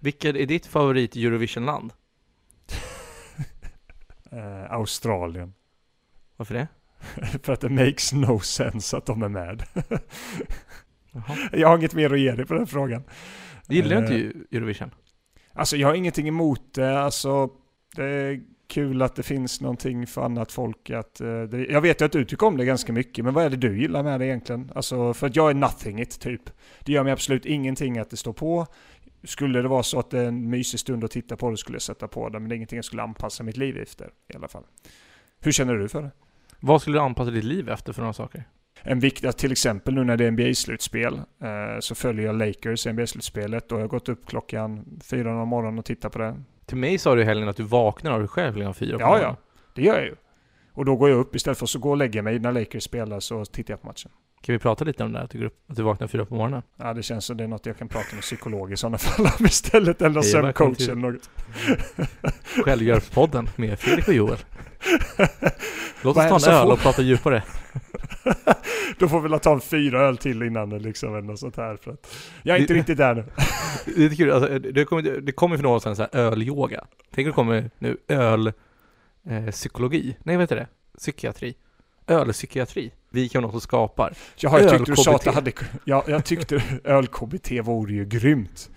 Vilket är ditt favorit Eurovision-land? Eh, Australien. Varför det? För att det makes no sense att de är med. Jag har inget mer att ge dig på den frågan. Gillar du Eh, inte Eu- Eurovision? Alltså jag har ingenting emot det. Alltså, det är kul att det finns någonting för annat folk att... eh, det, jag vet ju att du tycker om det ganska mycket, men vad är det du gillar med det egentligen? Alltså, för att jag är nothing it, typ. Det gör mig absolut ingenting att det står på. Skulle det vara så att det är en mysig stund att titta på det skulle jag sätta på det, men det är ingenting jag skulle anpassa mitt liv efter i alla fall. Hur känner du för det? Vad skulle du anpassa ditt liv efter för några saker? En viktig, till exempel nu när det är NBA-slutspel eh, så följer jag Lakers i NBA-slutspelet och jag har gått upp klockan fyra om morgonen och tittat på det. Till mig sa du i helgen att du vaknar av dig själv klockan fyra på Ja, ja. Det gör jag ju. Och då går jag upp istället för att gå och lägga mig när Lakers spelar så tittar jag på matchen. Kan vi prata lite om det här? Att du, att du vaknar fyra på morgonen? Ja, det känns som det är något jag kan prata med psykolog i sådana fall om istället. Eller sömncoach eller något. Självhjälpspodden med Fredrik och Joel. Låt oss ta en öl får- och prata djupare. Då får vi väl ta en fyra öl till innan liksom eller något sånt här. För att jag är inte Det- riktigt där nu. Det är kul, alltså, det kommer, det kommer för några år sedan så här ölyoga. Tänk om det kommer nu öl eh, psykologi. Nej, vad heter det? Psykiatri. Ölpsykiatri. Vi kan vara någon som skapar. Jag tyckte du sa att det hade... Ja, jag tyckte öl-KBT vore ju grymt.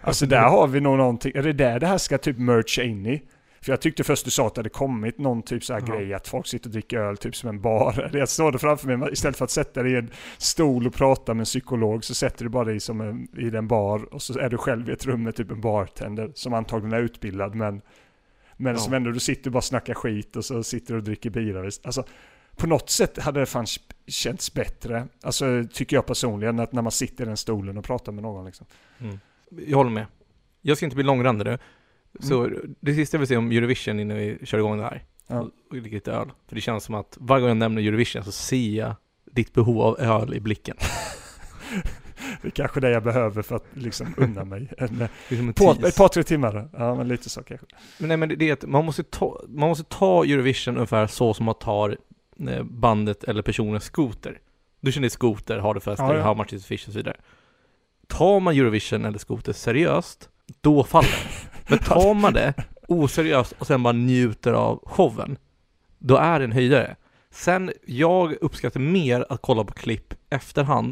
Alltså där har vi nog någonting. Är det där det här ska typ mercha in i? För jag tyckte först du sa att det hade kommit någon typ så här Ja. grej att folk sitter och dricker öl typ som en bar. Jag såg det framför mig. Istället för att sätta dig i en stol och prata med en psykolog så sätter du bara dig som en, i en bar och så är du själv i ett rum med typ en bartender som antagligen är utbildad men men Ja. som ändå du sitter och bara snackar skit och så sitter du och dricker bira. Alltså på något sätt hade det fan känts bättre. Alltså tycker jag personligen att när man sitter i den stolen och pratar med någon liksom. Jag håller med. Jag ska inte bli långrandig nu. Så det sista jag vill säga om Eurovision innan vi kör igång det här. Ja. Och lite öl. För det känns som att varje gång jag nämner Eurovision så ser jag ditt behov av öl i blicken. Det är kanske det jag behöver för att liksom unna mig. En, Det är som en på, ett par, tre timmar. Ja, men lite så kanske. Men nej men det- är att man måste ta, man måste ta Eurovision ungefär så som man tar bandet eller personens skoter. Du känner skoter, har det fest, Ja, ja. how much is fish och så vidare. Tar man Eurovision eller skoter seriöst, då faller det. Men tar man det oseriöst och sen bara njuter av showen, då är det en höjdare. Sen, jag uppskattar mer att kolla på klipp efterhand,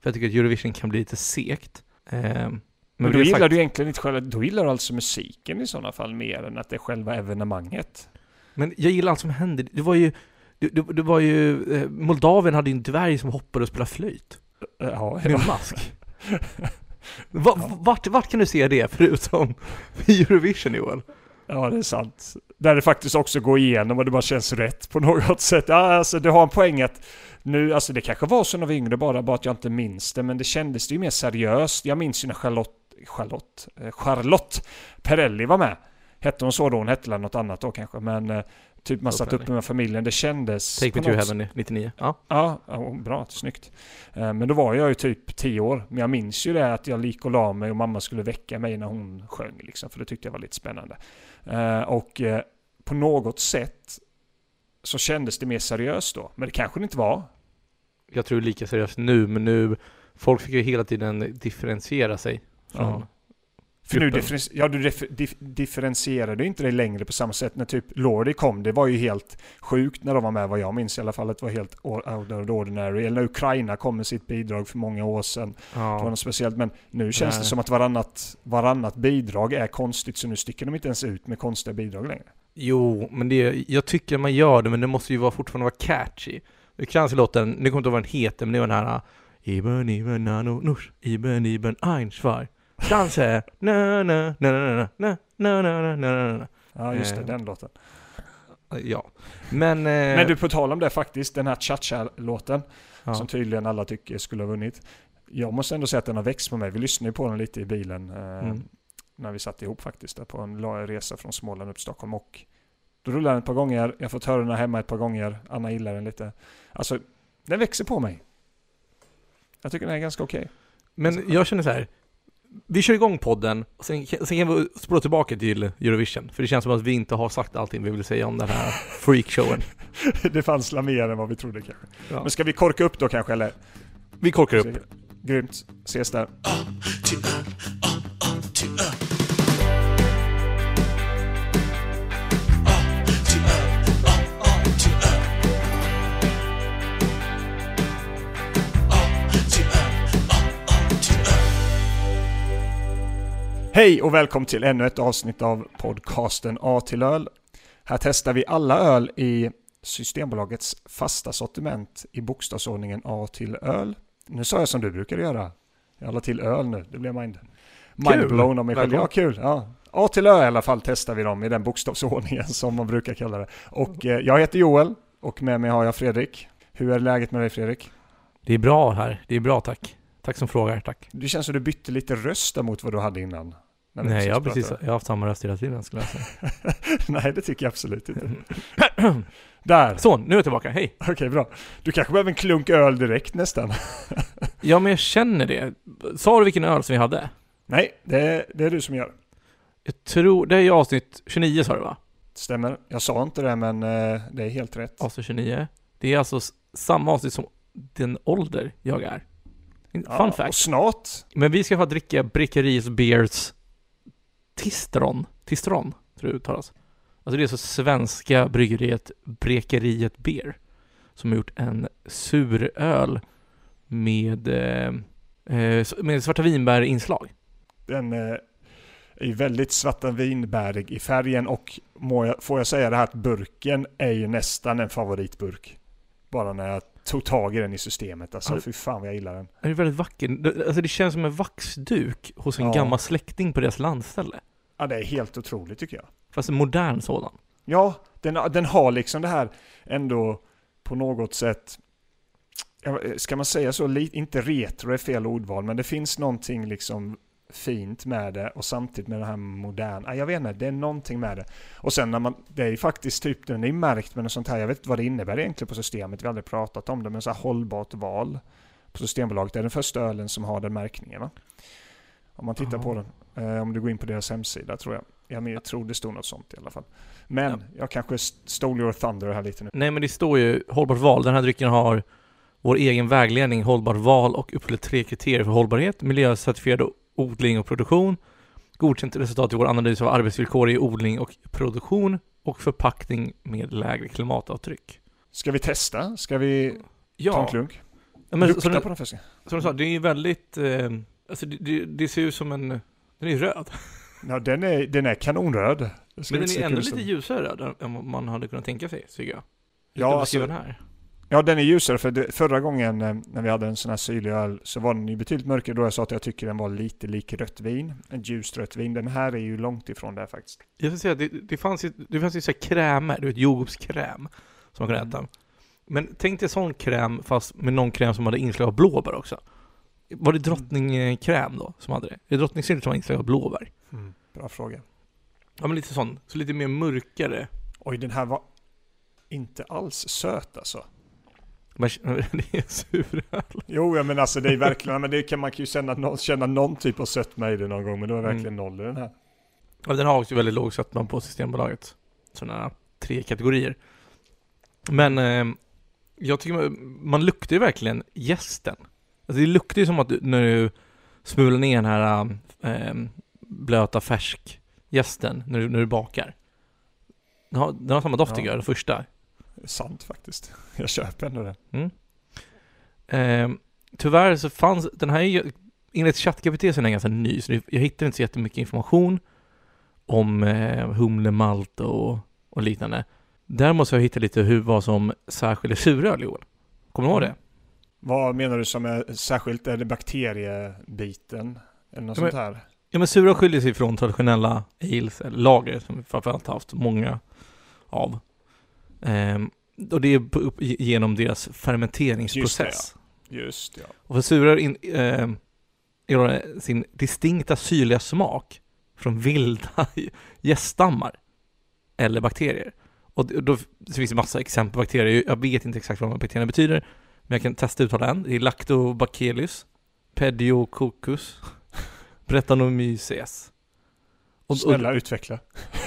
för jag tycker att Eurovision kan bli lite segt. Eh, Men, med då gillar sagt- du egentligen inte själva, då gillar du alltså musiken i sådana fall mer än att det är själva evenemanget. Men jag gillar allt som händer. Det var ju, det, det, det var ju, eh, Moldavien hade ju en dvärg som hoppade och spelade flöjt. Ja, Med en mask. Va, vart, vart kan du se det förutom Eurovision Joel? Ja, det är sant. Där det faktiskt också går igenom och det bara känns rätt på något sätt. Ja, alltså du har en poäng att nu, alltså det kanske var så när vi var yngre bara, bara att jag inte minns det, men det kändes ju mer seriöst. Jag minns ju när Charlotte, Charlotte, eh, Charlotte Perrelli var med. Hette hon så då? Hon hette väl något annat då kanske, men eh, typ man satt upp med familjen. Det kändes... Take me to heaven 99. Ja. Ja, bra, snyggt. Eh, Men då var jag ju typ 10 år. Men jag minns ju det att jag lik och la mig och mamma skulle väcka mig när hon sjöng liksom, för det tyckte jag var lite spännande. Eh, Och eh, på något sätt så kändes det mer seriöst då. Men det kanske det inte var. Jag tror lika seriöst nu, men nu, folk fick ju hela tiden differentiera sig från Ja. För nu differen- ja, du dif- dif- differentierade inte dig längre på samma sätt när typ Lordi kom. Det var ju helt sjukt när de var med vad jag minns i alla fall. att Det var helt out of the ordinary. Eller när Ukraina kom med sitt bidrag för många år sedan. Det var Ja. något speciellt. Men nu känns det Nej. som att varannat, varannat bidrag är konstigt. Så nu sticker de inte ens ut med konstiga bidrag längre. Jo, men det, jag tycker man gör det, men det måste ju vara, fortfarande vara catchy. Ukrainska låten, nu kommer inte ihåg vad den heter, men det var den här Iben, Iben, Nano, Nush, Iben, Iben, Ein, Danse, na, na, na, na, na, na, na, na, na. Ja, just det. Eh. Den låten. Ja, men... Eh, Men du, på tal om det faktiskt. Den här Cha-Cha-låten. ja. Som tydligen alla tycker skulle ha vunnit. Jag måste ändå säga att den har växt på mig. Vi lyssnade ju på den lite i bilen. Eh, Mm. När vi satt ihop faktiskt. Där på en resa från Småland upp till Stockholm. Och då rullade den ett par gånger. Jag har fått höra den här hemma ett par gånger. Anna gillar den lite. Alltså, den växer på mig. Jag tycker den är ganska okej. Men jag känner så här. Vi kör igång podden, och sen, sen kan vi spola tillbaka till Eurovision. För det känns som att vi inte har sagt allting vi vill säga om den här freakshowen. det fanns la mer än vad vi trodde kanske. Ja. Men ska vi korka upp då kanske eller? Vi korkar upp. Grymt. Ses där. Hej och välkommen till ännu ett avsnitt av podcasten A till öl. Här testar vi alla öl i Systembolagets fasta sortiment i bokstavsordningen A till öl. Nu sa jag som du brukar göra. Jag la till öl nu, det mind, mindblown av mig själv. Ja, kul. Ja. A till Ö i alla fall testar vi dem i den bokstavsordningen som man brukar kalla det. Och eh, jag heter Joel och med mig har jag Fredrik. Hur är läget med dig Fredrik? Det är bra här. Det är bra, tack. Tack som frågar, tack. Du känns som du bytte lite röst mot vad du hade innan. Nej, jag har precis jag har haft samma röst hela tiden skulle jag säga. Nej, det tycker jag absolut inte. Där, Så, nu är jag tillbaka. Hej! okej bra. Du kanske behöver en klunk öl direkt nästan. Ja, men jag känner det. Sa du vilken öl som vi hade? Nej, det är, det är du som gör. Jag tror, det är ju avsnitt 29 sa du va? Stämmer. Jag sa inte det men eh, det är helt rätt. Avsnitt 29. Det är alltså samma avsnitt som den ålder jag är. Fun Ja, Och fact. snart, Men vi ska få dricka Brickeriets Beers Tistron. Tistron, tror jag det uttalas. Alltså det är så svenska bryggeriet Brekeriet Beer. Som har gjort en suröl med, eh, eh, med svarta vinbär-inslag. den eh, är väldigt svarta vinbärig i färgen och jag, får jag säga det här att burken är ju nästan en favoritburk. Bara när jag tog tag i den i systemet. Alltså fy fan vad jag gillar den. Den är väldigt vacker. Alltså det känns som en vaxduk hos en Ja. gammal släkting på deras landställe. Ja det är helt otroligt tycker jag. Fast en modern sådan. Ja, den, den har liksom det här ändå på något sätt Ska man säga så? Inte retro är fel ordval, men det finns någonting liksom fint med det och samtidigt med det här moderna. Jag vet inte, det är någonting med det. Och sen när man, det är ju faktiskt typ, den är märkt med något sånt här, jag vet inte vad det innebär egentligen på systemet, vi har aldrig pratat om det, men så här hållbart val på Systembolaget. Det är den första ölen som har den märkningen va? Om man tittar Ja. på den. Eh, om du går in på deras hemsida tror jag. Ja, men jag tror det stod något sånt i alla fall. Men Ja. jag kanske st- stole your thunder här lite nu. Nej men det står ju hållbart val. Den här drycken har vår egen vägledning, hållbart val och uppfyller tre kriterier för hållbarhet, miljöcertifierad odling och produktion, godkänt resultat i vår analys av arbetsvillkor i odling och produktion och förpackning med lägre klimatavtryck. Ska vi testa? Ska vi ta en Ja, klunk? ja men Lukta som, på den först. som du sa, det är ju väldigt, eh, alltså det, det, det ser ut som en, den är röd. Ja, den är, den är kanonröd. Men den är ändå lite ljusare röd än man hade kunnat tänka sig, tycker jag. Ja, alltså- här? Ja, den är ljusare för det, förra gången eh, när vi hade en sån här syrlig öl så var den ju betydligt mörkare då jag sa att jag tycker den var lite lik rött vin. En ljust rött vin. Den här är ju långt ifrån det faktiskt. Jag ska säga, det, det fanns ju, det fanns ju så här krämer, du vet jordgubbskräm som man kunde äta. Men tänk dig sån kräm fast med någon kräm som hade inslag av blåbär också. Var det drottningkräm då som hade det? Är det drottningsylt som har inslag av blåbär? Bra fråga. Ja men lite sån, så lite mer mörkare. Oj, den här var inte alls söt alltså. Men det är suröl. Jo, ja, men alltså det är verkligen, men det kan man kan ju känna, känna någon typ av sötma i det någon gång, men det var verkligen noll i den här. Ja, den har också väldigt låg sötma på Systembolaget. Sådana tre kategorier. Men eh, jag tycker man, man luktar ju verkligen gästen. Alltså det luktar ju som att du, när du smular ner den här eh, blöta färsk gästen när du, när du bakar. Den har, den har samma doft Ja. tycker jag, den första. Sant faktiskt. Jag köper ändå den. Mm. Eh, tyvärr så fanns, den här är ju, enligt ChatGPT så är den ganska ny, så det, jag hittade inte så jättemycket information om eh, humle, malt och, och liknande. Däremot så har jag hittat lite hur, vad som särskiljer suröl, Joel. Kommer du ihåg det? Vad menar du som är särskilt, är det bakteriebiten? Eller något Ja, sånt här? Ja men suröl skiljer sig från traditionella ales, eller lager, som vi framförallt haft många av. Ehm, och det är genom deras fermenteringsprocess. Just ja. Och för suröl in, eh, sin distinkta syrliga smak från vilda gäststammar eller bakterier. Och då så finns det massa exempel på bakterier. Jag vet inte exakt vad de här bakterierna betyder, men jag kan testa uttala en. Det är Lactobacillus, Pediococcus, Brettanomyces. Och, och, Snälla utveckla.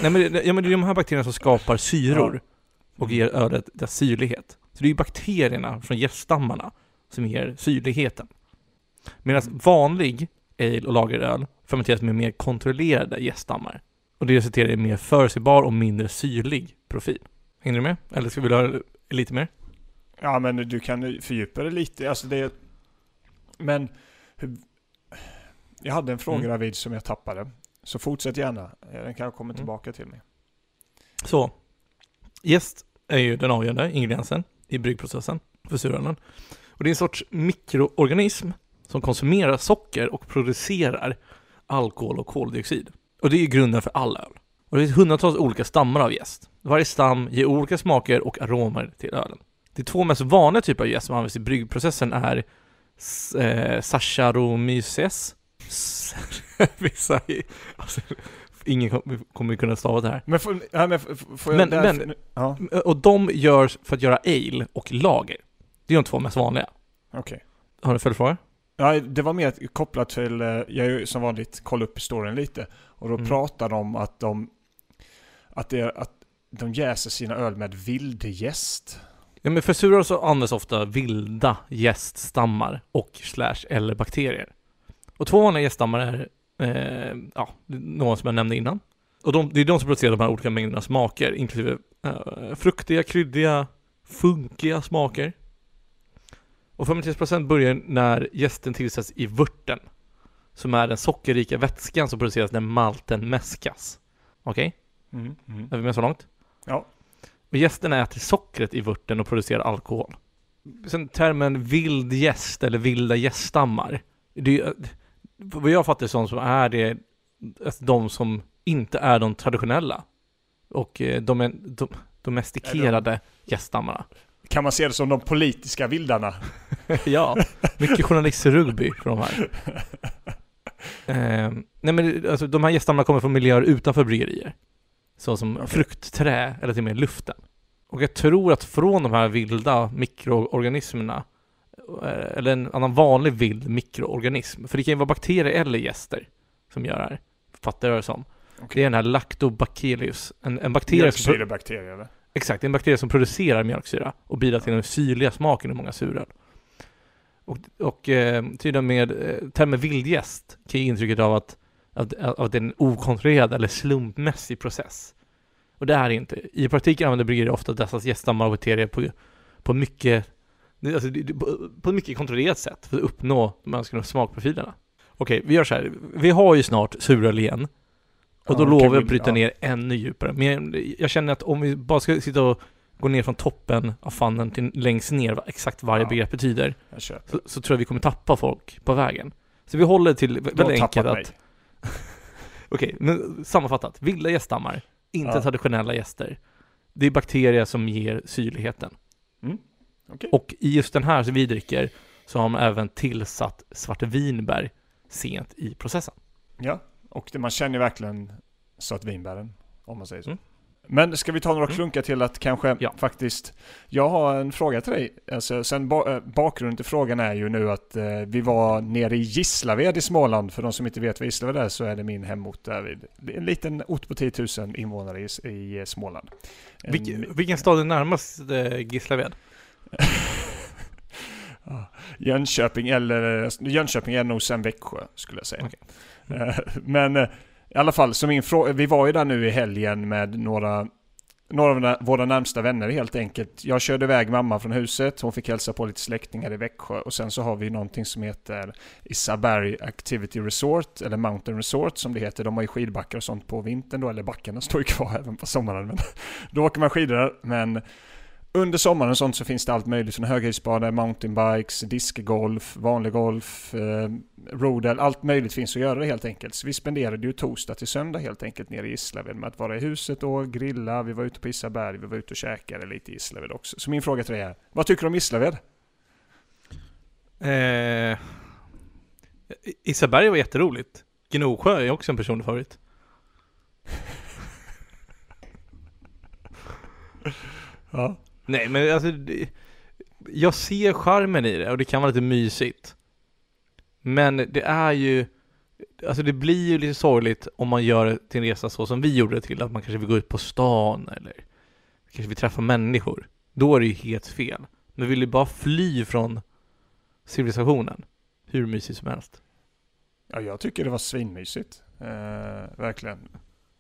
nej, men, det- ja, men det är de här bakterierna som skapar syror och ger ölet dess syrlighet. Så det är ju bakterierna från gäststammarna som ger syrligheten. Medan vanlig ale och lageröl fermenteras med mer kontrollerade gäststammar. Och det resulterar i en mer förutsägbar och mindre syrlig profil. Hänger du med? Eller ska vi höra lite mer? Ja men du kan ju fördjupa det lite. Alltså det... Men... Hur... Jag hade en fråga Mm. David som jag tappade. Så fortsätt gärna. Den kanske kommer Mm. tillbaka till mig. Så, jäst är ju den avgörande ingrediensen i bryggprocessen för surölen. Och det är en sorts mikroorganism som konsumerar socker och producerar alkohol och koldioxid. Och det är ju grunden för all öl. Och det finns hundratals olika stammar av jäst. Varje stam ger olika smaker och aromer till ölen. De två mest vanliga typer av jäst som används i bryggprocessen är eh, Saccharomyces. S- Vissa, alltså, ingen kom- kommer kunna stava det här. Men får, ja, men, f- f- får jag Men- där- men- Ja, Och de görs för att göra ale och lager. Det är de två mest vanliga. okej. Har du en följdfråga? Ja, det var mer kopplat till, eh, jag är ju som vanligt kolla upp storyn lite. Och då Mm. pratar de om att de, att, det att de jäser sina öl med vildgäst. Ja men för suröl så används ofta vilda jäststammar och slash eller bakterier. Och två vanliga jäststammar är, eh, ja, några som jag nämnde innan. Och de, det är de som producerar de här olika mängderna smaker, inklusive eh, fruktiga, kryddiga, funkiga smaker. Och fermenteringsprocent börjar när jästen tillsätts i vörten, som är den sockerrika vätskan som produceras när malten mäskas. Okej? Mm. Mm. Är vi med så långt? Ja. Och gästerna äter sockret i vörten och producerar alkohol. Sen termen vild gäst eller vilda gäststammar. Det är, vad jag fattar som så är det alltså de som inte är de traditionella. Och eh, de, är, de domestikerade gäststammarna. Kan man se det som de politiska vildarna? ja, mycket journalistrugby för de här. Eh, nej men alltså, de här gäststammarna kommer från miljöer utanför bryggerier. Så som Okej. fruktträ eller till och med luften. Och jag tror att från de här vilda mikroorganismerna, eller en annan vanlig vild mikroorganism, för det kan ju vara bakterier eller gäster som gör det här, fattar jag det som. Okej. Det är den här lactobacillus, en, en bakterie som, Mjölksyrebakterier eller? Exakt, det är en bakterie som producerar mjölksyra och bidrar till den syrliga smaken i många suröl. Och, och eh, tydligen med eh, termen vildgäst kan ge intrycket av att, att, att det är en okontrollerad eller slumpmässig process. Och det är det inte. I praktiken använder bryggerier ofta dessa gäststammar och bakterier på, på mycket Alltså, på ett mycket kontrollerat sätt för att uppnå de önskade smakprofilerna. Okej, vi gör så här. Vi har ju snart suröl igen. Och då Ja, lovar jag vi- att bryta ja. ner ännu djupare. Men jag, känner att om vi bara ska sitta och gå ner från toppen av fannen till längst ner vad exakt varje Ja. begrepp betyder, så, så tror jag vi kommer tappa folk på vägen. Så vi håller till väldigt enkelt att, okej, men sammanfattat. Vilda gäststammar, inte Ja. traditionella gäster. Det är bakterier som ger syrligheten. Okej. Och i just den här som vi dricker så har man även tillsatt svartvinbär sent i processen. Ja, och det, man känner verkligen svartvinbären, om man säger så. Mm. Men ska vi ta några Mm. klunkar till att kanske Ja. faktiskt... Jag har en fråga till dig. Alltså, sen ba, eh, bakgrunden till frågan är ju nu att eh, vi var nere i Gislaved i Småland. För de som inte vet vad Gislaved är så är det min hemort där En liten ort på 10 000 invånare i, i Småland. En- Vilken, vilken stad är närmast eh, Gislaved? Jönköping eller Jönköping är nog sen Växjö skulle jag säga. Okej. Eh, Men eh, i alla fall, så min fråga, vi var ju där nu i helgen med några, några av våra närmsta vänner helt enkelt. Jag körde iväg mamma från huset, hon fick hälsa på lite släktingar i Växjö och sen så har vi någonting som heter Isaberg Activity Resort, eller Mountain Resort som det heter. De har ju skidbackar och sånt på vintern då, eller backarna står ju kvar även på sommaren. Men då åker man skidor men under sommaren och sånt så finns det allt möjligt. Från höghöjdsbanor, mountainbikes, discgolf, vanlig golf, eh, rodel. Allt möjligt finns att göra helt enkelt. Så vi spenderade ju torsdag till söndag helt enkelt nere i Gislaved med att vara i huset och grilla. Vi var ute på Isaberg, vi var ute och käkade lite i Gislaved också. Så min fråga till dig är, vad tycker du om Gislaved? Eh, Isaberg var jätteroligt. Gnosjö är också en personlig favorit. Ja. Nej men alltså, det, jag ser charmen i det och det kan vara lite mysigt. Men det är ju, alltså det blir ju lite sorgligt om man gör det till en resa så som vi gjorde det till, att man kanske vill gå ut på stan eller kanske vill träffa människor. Då är det ju helt fel. Men vill du bara fly från civilisationen, hur mysigt som helst. Ja, jag tycker det var svinmysigt. Eh, verkligen.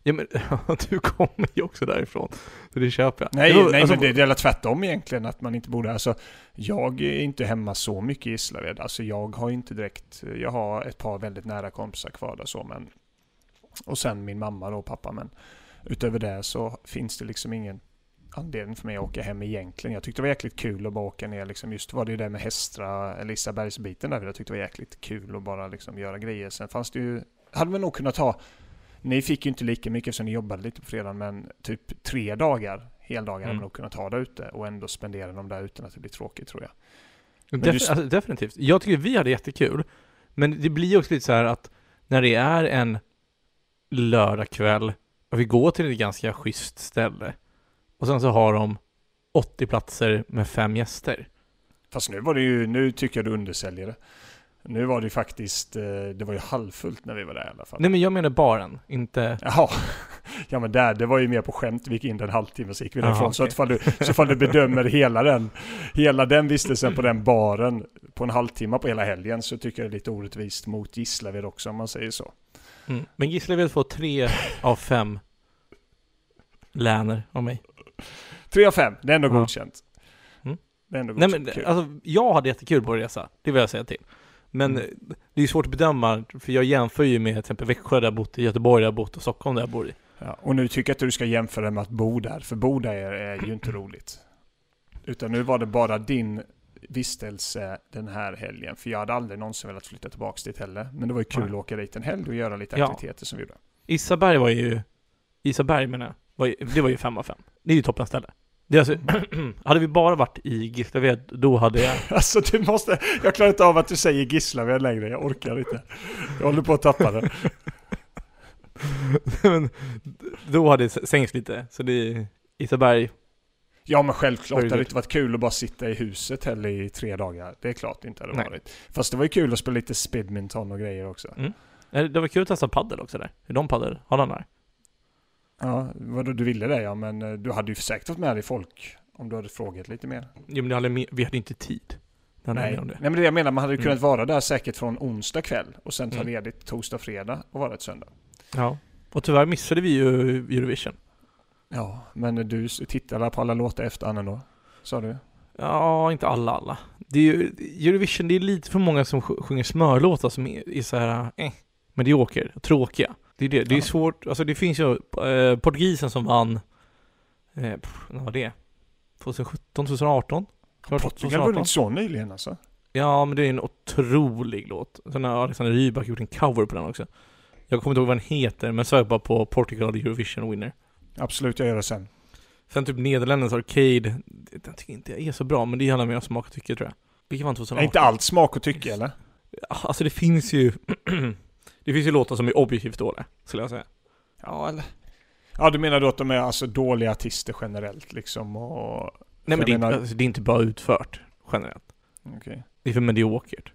Ja men du kommer ju också därifrån, så det köper jag. Nej, var, nej alltså, men det, det är väl tvärtom egentligen att man inte borde... Alltså, jag är inte hemma så mycket i Gislaved. Alltså jag har inte direkt... Jag har ett par väldigt nära kompisar kvar där så men... Och sen min mamma då och pappa. Men utöver det så finns det liksom ingen anledning för mig att åka hem egentligen. Jag tyckte det var jäkligt kul att bara åka ner liksom. Just var det ju det med Hästra, Lisabergsbiten där. Jag tyckte det var jäkligt kul att bara liksom göra grejer. Sen fanns det ju, hade man nog kunnat ta, ni fick ju inte lika mycket eftersom ni jobbade lite på fredagen, men typ tre dagar, heldagar, mm. hade man nog kunnat ta där ute och ändå spendera dem där utan att det blir tråkigt tror jag. Def just... alltså, definitivt. Jag tycker vi hade jättekul. Men det blir också lite så här att när det är en lördagkväll och vi går till ett ganska schysst ställe och sen så har de 80 platser med fem gäster. Fast nu var det ju, nu tycker jag du undersäljer det. Nu var det ju faktiskt, eh, det var ju halvfullt när vi var där i alla fall. Nej men jag menar baren, inte... Jaha. Ja men där, det var ju mer på skämt. Vi gick in en halvtimme så gick vi därifrån. Okay. Så, att du, så fall du bedömer hela den, hela den vistelsen på den baren på en halvtimme på hela helgen så tycker jag det är lite orättvist mot Gislaved också om man säger så. Mm. Men Gislaved får tre av fem läner av mig. Tre av fem, det är ändå ja. godkänt. Mm. Det är ändå godkänt. Nej, men, alltså, jag hade jättekul på resa, det vill jag säga till. Men mm. det är svårt att bedöma, för jag jämför ju med till exempel Växjö där jag bott, i Göteborg där jag bott och Stockholm där jag bor i. Ja, och nu tycker jag inte du ska jämföra med att bo där, för bo där är, är ju inte roligt. Utan nu var det bara din vistelse den här helgen. För jag hade aldrig någonsin velat flytta tillbaka dit heller. Men det var ju kul att åka dit en helg och göra lite aktiviteter ja. som vi gjorde. Isaberg var ju, Isaberg menar jag, var, det var ju fem av fem. Det är ju toppenställe. Det är alltså, hade vi bara varit i Gislaved, då hade jag... Alltså du måste, jag klarar inte av att du säger Gislaved längre, jag orkar inte. Jag håller på att tappa det. Men då hade det sänkts lite, så det är Isaberg. Ja men självklart, det hade inte varit kul att bara sitta i huset heller i tre dagar. Det är klart det inte hade Nej. varit. Fast det var ju kul att spela lite spidminton och grejer också. Mm. Det var kul att testa paddel också där. Hur de paddel, har den där? Ja, vadå du ville det ja, men eh, du hade ju säkert fått med dig folk om du hade frågat lite mer. Jo men hade, vi hade inte tid. Nej. Nej men det jag menar, man hade mm. kunnat vara där säkert från onsdag kväll och sen ta mm. ledigt torsdag, fredag och vara ett söndag. Ja, och tyvärr missade vi ju Eurovision. Ja, men du tittade på alla låtar efter Anna då? Sa du? Ja, inte alla alla. Det är ju, Eurovision, det är lite för många som sjunger smörlåtar som är, är så här, eh, medioker, tråkiga. Det är det. Det är svårt. Alltså det finns ju eh, portugisen som vann, eh, vad var det? 2017, 2018? Portugal var inte så nyligen alltså? Ja, men det är en otrolig låt. Sen har Alexander Rybak gjort en cover på den också. Jag kommer inte ihåg vad den heter, men sök bara på Portugal Eurovision Winner. Absolut, jag gör det sen. Sen typ Nederländernas Arcade, den tycker inte jag är så bra, men det handlar mer om smak och tycke tror jag. Vilken vann 2018? Är inte allt smak och tycke eller? Alltså det finns ju Det finns ju låtar som är objektivt dåliga, skulle jag säga. Ja, eller? Ja, du menar då att de är alltså dåliga artister generellt liksom och... Nej men det är, menar... inte, alltså, det är inte bara utfört generellt. Okej. Okay. Det är för mediokert.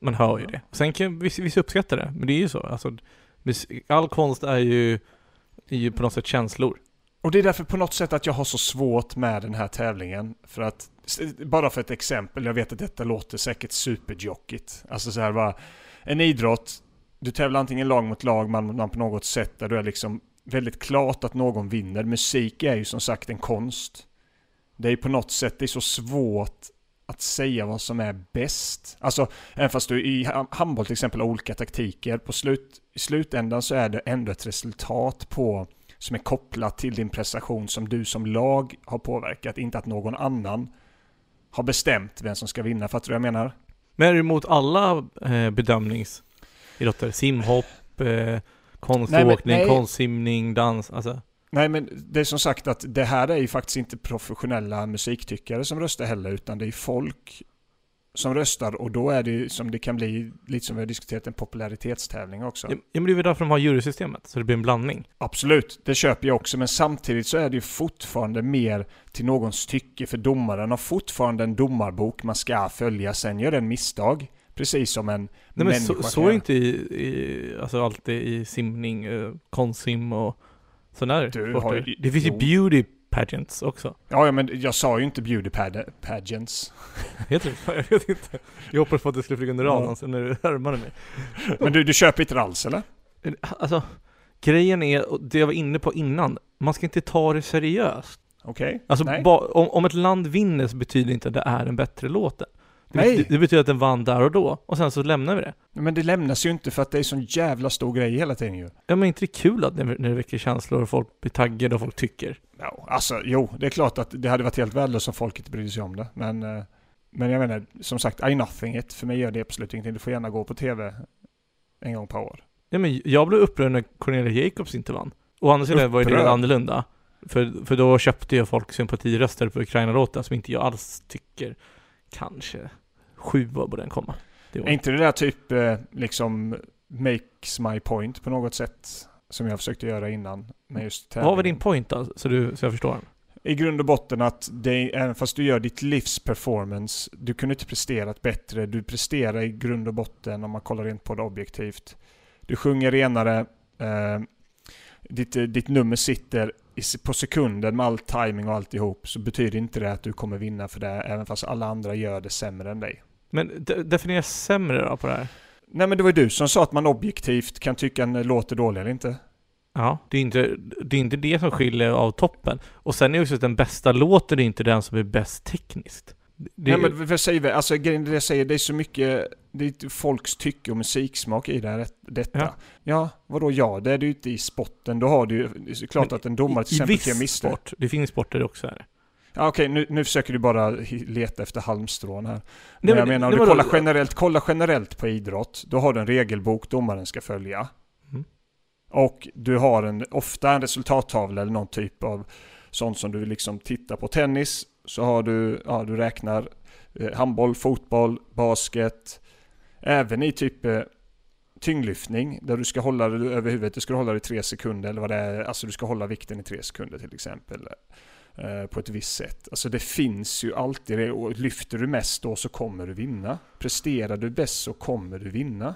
Man hör ju ja. det. Sen kan vissa, vissa uppskatta det, men det är ju så. Alltså, all konst är ju, är ju på något sätt känslor. Och det är därför på något sätt att jag har så svårt med den här tävlingen. För att, bara för ett exempel, jag vet att detta låter säkert superjockigt. Alltså så här bara, en idrott du tävlar antingen lag mot lag, man, mot man på något sätt där du är liksom väldigt klart att någon vinner. Musik är ju som sagt en konst. Det är ju på något sätt, det är så svårt att säga vad som är bäst. Alltså, även fast du i handboll till exempel har olika taktiker, på slut, i slutändan så är det ändå ett resultat på som är kopplat till din prestation som du som lag har påverkat, inte att någon annan har bestämt vem som ska vinna. Fattar du vad jag menar? Men är du emot alla eh, bedömnings idrotter. Simhopp, eh, konståkning, konstsimning, dans, alltså. Nej men det är som sagt att det här är ju faktiskt inte professionella musiktyckare som röstar heller utan det är folk som röstar och då är det ju som det kan bli, lite som vi har diskuterat, en popularitetstävling också. Ja, men det är väl därför de har jurysystemet, så det blir en blandning. Absolut, det köper jag också, men samtidigt så är det ju fortfarande mer till någons tycke, för domaren har fortfarande en domarbok man ska följa, sen gör den misstag. Precis som en Nej, men så, så är inte i, i, alltså alltid i simning, eh, konstsim och sådär. Du har ju, det finns ju beauty pageants också. Ja, ja, men jag sa ju inte beauty pageants. Heter det Jag vet inte. Jag hoppades på att det skulle flyga under radarn ja. sen när du härmade mig. Men du, du köper inte det alls eller? Alltså, grejen är, det jag var inne på innan, man ska inte ta det seriöst. Okej. Okay. Alltså, ba, om, om, ett land vinner så betyder det inte att det är en bättre låt. Nej. det, det betyder att den vann där och då, och sen så lämnar vi det. Men det lämnas ju inte för att det är sån jävla stor grej hela tiden ju. Ja men inte det kul att när, när det väcker känslor och folk blir taggade och folk tycker? Ja, alltså jo, det är klart att det hade varit helt värdelöst om folk inte brydde sig om det. Men, eh, men jag menar, som sagt, I nothing it. För mig gör det absolut ingenting. Du får gärna gå på TV en gång per år. Ja men jag blev upprörd när Cornelia Jacobs inte vann. Å andra sidan var ju det annorlunda. För, för då köpte ju folk sympatiröster på Ukraina-låten som inte jag alls tycker kanske sju borde den komma. Är inte det där typ eh, liksom makes my point på något sätt? Som jag försökte göra innan med just Vad var tävlingen. din point då? Så, du, så jag förstår. I grund och botten att det, även fast du gör ditt livs performance, du kunde inte presterat bättre. Du presterar i grund och botten om man kollar rent på det objektivt. Du sjunger renare, eh, ditt, eh, ditt nummer sitter på sekunden med all timing och alltihop, så betyder inte det att du kommer vinna för det, även fast alla andra gör det sämre än dig. Men de, definiera sämre då på det här. Nej men det var ju du som sa att man objektivt kan tycka en låt är dålig eller inte. Ja, det är, inte, det är inte det som skiljer av toppen. Och sen är ju också att den bästa låten är inte den som är bäst tekniskt. Det, Nej men vad säger vi? Alltså grejen det jag säger, det är så mycket, det är folks tycke och musiksmak i det här, detta. Ja. Ja. vadå ja? Det är du inte i spotten. Då har du ju, det är klart Men att en domare till I exempel kan viss missa. sport. Det finns sporter det också är. Ja, Okej, nu, nu försöker du bara leta efter halmstrån här. Men, Nej, jag men- menar, om du kollar generellt, kolla generellt på idrott, då har du en regelbok domaren ska följa. Mm. Och du har en, ofta en resultattavla eller någon typ av sånt som du liksom tittar på. Tennis, så har du, ja du räknar eh, handboll, fotboll, basket. Även i typ eh, tyngdlyftning, där du ska hålla dig över huvudet, du ska hålla dig i tre sekunder eller vad det är. Alltså du ska hålla vikten i tre sekunder till exempel. Eh, På ett visst sätt. Alltså det finns ju alltid det. Och lyfter du mest då så kommer du vinna. Presterar du bäst så kommer du vinna.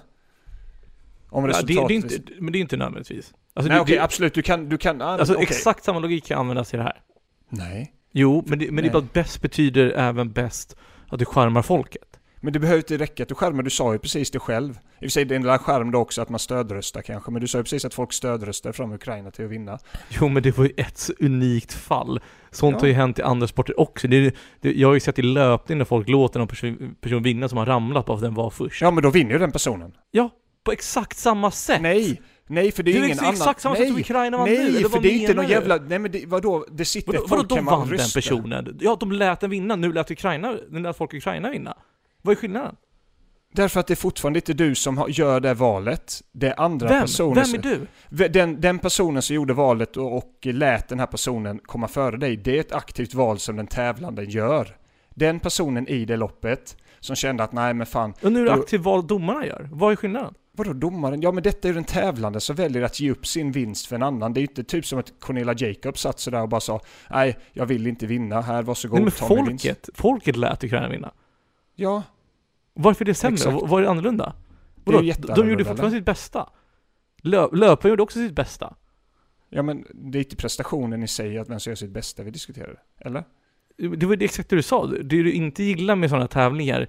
Om Ja, det, resultatet... det är inte, men det är inte nödvändigtvis. Alltså, Nej det, okej, det, absolut. Du kan... Du kan ah, alltså okej. exakt samma logik kan användas i det här. Nej. Jo, men det, men det är Nej. bara att bäst betyder även bäst att du charmar folket. Men det behöver inte räcka att du skärmar. Du sa ju precis det själv. I och för sig det är en liten skärm då också att man stödröstar kanske. Men du sa ju precis att folk stödröstar fram Ukraina till att vinna. Jo, men det var ju ett unikt fall. Sånt Ja. har ju hänt i andra sporter också. Det, är- det, jag har ju sett i löpning när folk låter någon person, person vinna som har ramlat bara för att den var först. Ja men då vinner ju den personen. På exakt samma sätt! Nej! Nej för det är det är ingen annan... exakt samma nej. sätt som Ukraina vann nu, Nej, eller för det är inte någon jävla... Nej men det, vadå? Det sitter Vadå, vadå folk de hemma och vann den personen? Ja, de lät den vinna, nu lät Ukraina, nu lät folk Ukraina vinna. Vad är skillnaden? Därför att det är fortfarande inte du som gör det valet. Det är andra Vem? personer Vem är du? Den, den personen som gjorde valet och, och lät den här personen komma före dig, det är ett aktivt val som den tävlande gör. Den personen i det loppet som kände att nej men fan, Och nu är det Då- aktivt val domarna gör. Vad är skillnaden? vadå domaren? Ja men detta är ju den tävlande som väljer att ge upp sin vinst för en annan. Det är ju inte typ som att Cornelia Jacobs satt sådär och bara sa nej jag vill inte vinna, här varsågod Nej men ta min vinst. folket, folket lät Ukraina vinna. Ja, Varför är det sämre? Exakt. Vad är det annorlunda? Det är de gjorde fortfarande sitt bästa. Lö, löparen gjorde också sitt bästa. ja men det är inte prestationen i sig att vem som gör sitt bästa vi diskuterar. Eller? Det var det exakt det du sa. Det du inte gillar med sådana tävlingar,